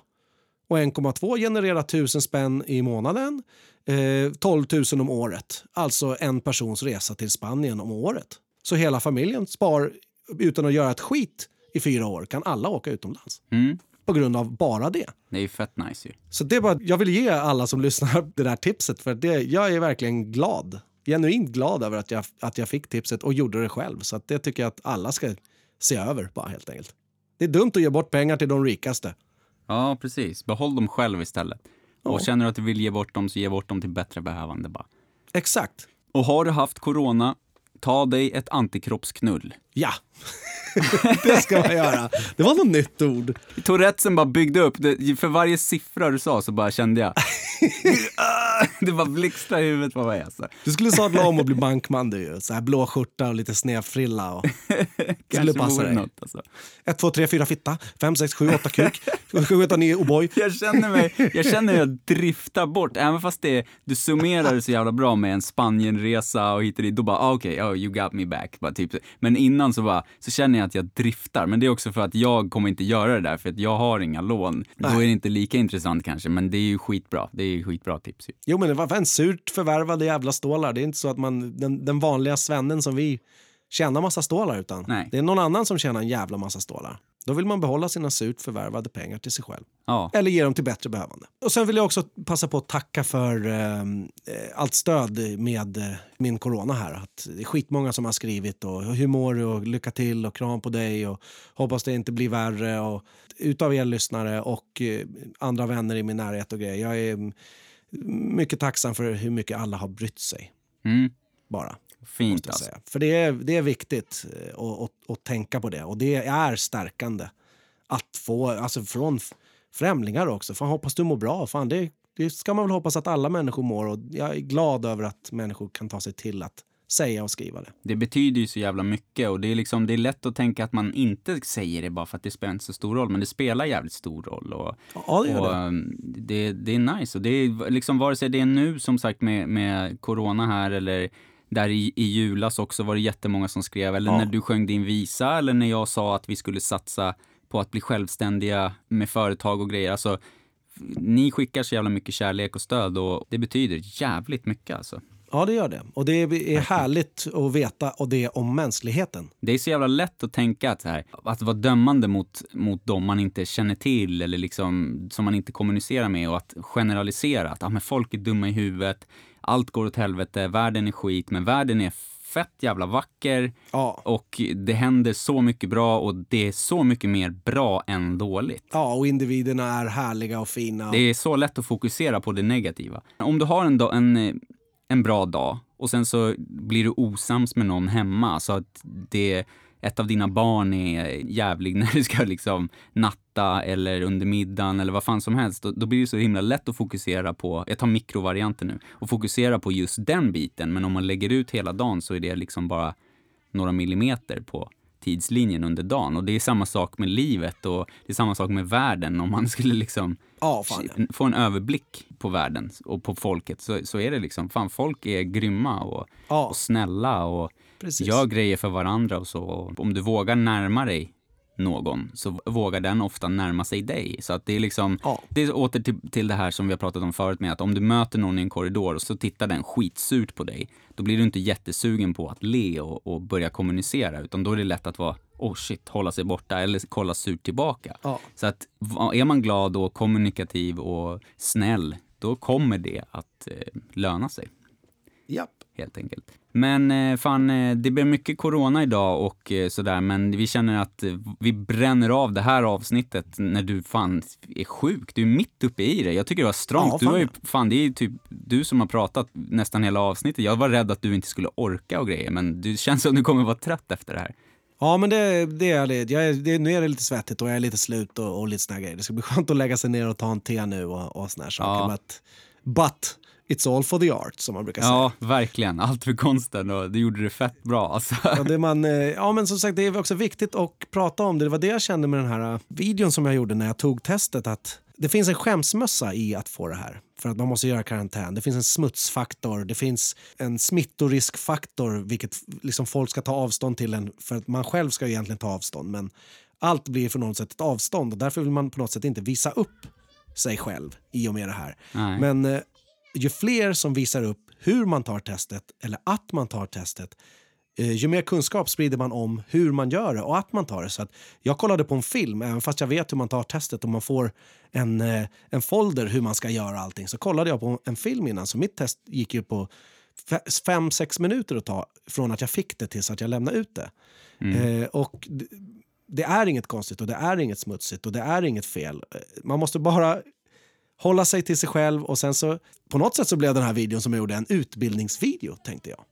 Och 1,2 genererar 1000 spänn i månaden. Eh, 12 000 om året. Alltså en persons resa till Spanien om året. Så hela familjen spar utan att göra ett skit i fyra år kan alla åka utomlands. Mm. På grund av bara det. Det är ju fett nice ju. Så det är bara, jag vill ge alla som lyssnar det där tipset för det, jag är verkligen glad. Genuint glad över att jag, att jag fick tipset och gjorde det själv. Så att det tycker jag att alla ska se över bara helt enkelt. Det är dumt att ge bort pengar till de rikaste. Ja, precis. Behåll dem själv istället. Och Ja. känner du att du vill ge bort dem, så ge bort dem till bättre behövande bara. Exakt. Och har du haft corona, ta dig ett antikroppsknull. Ja, det ska man göra. Det var något nytt ord. Tourettesen bara byggde upp. Det, för varje siffra du sa så bara kände jag... det bara blixtrade i huvudet på mig alltså. Du skulle sadla om och bli bankman du ju. Så här blå skjorta och lite sned frilla. Och... skulle passa dig. något alltså. 1, 2, 3, 4 fitta. 5, 6, 7, 8 kuk. 7, 8, 9 O'boy. Jag känner mig, jag känner hur jag driftar bort, även fast det, du summerar det så jävla bra med en Spanienresa och hit och dit, då bara ah, okej, oh, you got me back. Bara, typ. Men innan så, bara, så känner jag att jag driftar, men det är också för att jag kommer inte göra det där, för att jag har inga lån. Då är det inte lika intressant kanske, men det är ju skitbra. Det är ju skitbra tips ju. Jo, men det var en surt förvärvade jävla stålar. Det är inte så att man, den, den vanliga svennen som vi tjänar massa stålar, utan Nej. det är någon annan som tjänar en jävla massa stålar. Då vill man behålla sina surt förvärvade pengar till sig själv. Ja, Eller ge dem till bättre behövande. Och sen vill jag också passa på att tacka för eh, allt stöd med eh, min corona här. Att det är skitmånga som har skrivit och hur mår du och lycka till och kram på dig och hoppas det inte blir värre. Och, utav er lyssnare och eh, andra vänner i min närhet och grejer. Jag är mycket tacksam för hur mycket alla har brytt sig. mm, Bara. Fint alltså. säga. För det är, det är viktigt eh, att, att, att tänka på det. Och det är stärkande att få, alltså från främlingar också. Fan, hoppas du mår bra. Fan, det, det ska man väl hoppas att alla människor mår. Och jag är glad över att människor kan ta sig till att säga och skriva det. Det betyder ju så jävla mycket och det är, liksom, det är lätt att tänka att man inte säger det bara för att det spelar inte så stor roll, men det spelar jävligt stor roll. Och, Ja, det och det. um, det, det är nice. Och det är liksom vare sig det är nu som sagt med, med corona här eller där i, i julas också var det jättemånga som skrev, eller Ja. när du sjöng din visa, eller när jag sa att vi skulle satsa på att bli självständiga med företag och grejer. Alltså, ni skickar så jävla mycket kärlek och stöd och det betyder jävligt mycket alltså. Ja, det gör det. Och det är härligt att veta och det om mänskligheten. Det är så jävla lätt att tänka att, så här, att vara dömande mot, mot dem man inte känner till eller liksom, som man inte kommunicerar med och att generalisera att ah, men folk är dumma i huvudet, allt går åt helvete, världen är skit, men världen är fett jävla vacker Ja. och det händer så mycket bra och det är så mycket mer bra än dåligt. Ja, och individerna är härliga och fina. Det är så lätt att fokusera på det negativa. Om du har en, dag, en, en bra dag och sen så blir du osams med någon hemma så att det, ett av dina barn är jävlig när du ska liksom natta eller under middagen eller vad fan som helst. Då, då blir det så himla lätt att fokusera på, jag tar mikrovarianten nu, och fokusera på just den biten. Men om man lägger ut hela dagen så är det liksom bara några millimeter på tidslinjen under dagen. Och det är samma sak med livet och det är samma sak med världen. Om man skulle liksom ja. få en överblick på världen och på folket så, så är det liksom, fan folk är grymma och, Ja, och snälla och precis. gör grejer för varandra och så. Om du vågar närma dig någon så vågar den ofta närma sig dig. Så att det är liksom, Ja. det är åter till, till det här som vi har pratat om förut med att om du möter någon i en korridor och så tittar den skitsurt på dig, då blir du inte jättesugen på att le och, och börja kommunicera, utan då är det lätt att vara oh shit, hålla sig borta eller kolla surt tillbaka. Ja. Så att är man glad och kommunikativ och snäll, då kommer det att eh, löna sig Japp. Helt enkelt. Men eh, fan, eh, det blir mycket corona idag och eh, sådär, men vi känner att vi bränner av det här avsnittet när du fan är sjuk. Du är mitt uppe i det. Jag tycker det var strångt. Ja, du har ju, fan, det är ju typ du som har pratat nästan hela avsnittet. Jag var rädd att du inte skulle orka och grejer, men det känns som du kommer vara trött efter det här. Ja, men det, det är det. Jag det. Nu är det lite svettigt och jag är lite slut och, och lite såna grejer. Det ska bli skönt att lägga sig ner och ta en te nu och, och såna här saker. Ja. But, but it's all for the art, som man brukar säga. Ja, verkligen. Allt för konsten och du gjorde det fett bra alltså. Ja, det man, eh, ja, men som sagt, det är också viktigt att prata om det. Det var det jag kände med den här eh, videon som jag gjorde när jag tog testet. Att det finns en skämsmössa i att få det här. För att man måste göra karantän. Det finns en smutsfaktor, det finns en smittoriskfaktor, vilket liksom folk ska ta avstånd till en. För att man själv ska egentligen ta avstånd. Men allt blir för något sätt ett avstånd och därför vill man på något sätt inte visa upp sig själv i och med det här. Nej. Men eh, ju fler som visar upp hur man tar testet eller att man tar testet eh, ju mer kunskap sprider man om hur man gör det och att man tar det. Så att jag kollade på en film, även fast jag vet hur man tar testet och man får en, eh, en folder hur man ska göra allting. Så kollade jag på en film innan, så mitt test gick ju på fe- fem, sex minuter att ta från att jag fick det tills att jag lämnade ut det. Eh, och det är inget konstigt och det är inget smutsigt och det är inget fel. Eh, Man måste bara hålla sig till sig själv och sen så på något sätt så blev den här videon som jag gjorde en utbildningsvideo tänkte jag.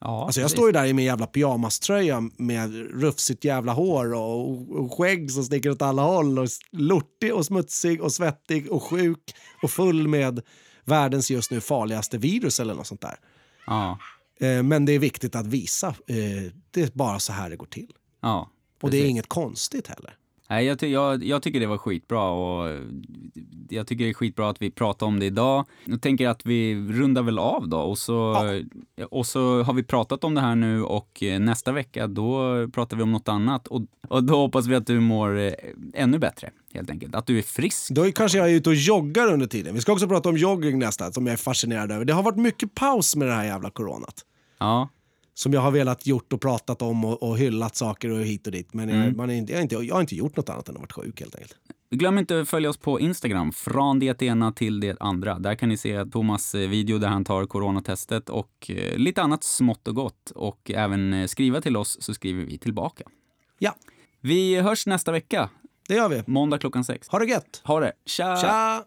Ja, Alltså jag precis. står ju där i min jävla pyjamaströja med rufsigt jävla hår och, skägg som sticker åt alla håll och lortig och smutsig och svettig och sjuk och full med världens just nu farligaste virus eller något sånt där. Ja, Eh, men det är viktigt att visa. Eh, det är bara så här det går till. ja. Och det är inget konstigt heller. Nej, jag, ty jag, jag tycker det var skitbra och jag tycker det är skitbra att vi pratar om det idag. Jag tänker att vi rundar väl av då och så, och så har vi pratat om det här nu och nästa vecka då pratar vi om något annat och, och då hoppas vi att du mår eh, ännu bättre helt enkelt. Att du är frisk. Då kanske jag är ute och joggar under tiden. Vi ska också prata om jogging nästa, som jag är fascinerad över. Det har varit mycket paus med det här jävla coronat. Ja, Som jag har velat gjort och pratat om och, och hyllat saker och hit och dit. Men jag, man är jag, har inte, jag har inte gjort något annat än att varit sjuk helt enkelt. Glöm inte att följa oss på Instagram, från det ena till det andra. Där kan ni se Thomas eh, video där han tar coronatestet och eh, lite annat smått och gott. Och även eh, skriva till oss så skriver vi tillbaka. Ja, Vi hörs nästa vecka, det gör vi. måndag klockan sex. Ha det gött! Ha det! Tja! Tja!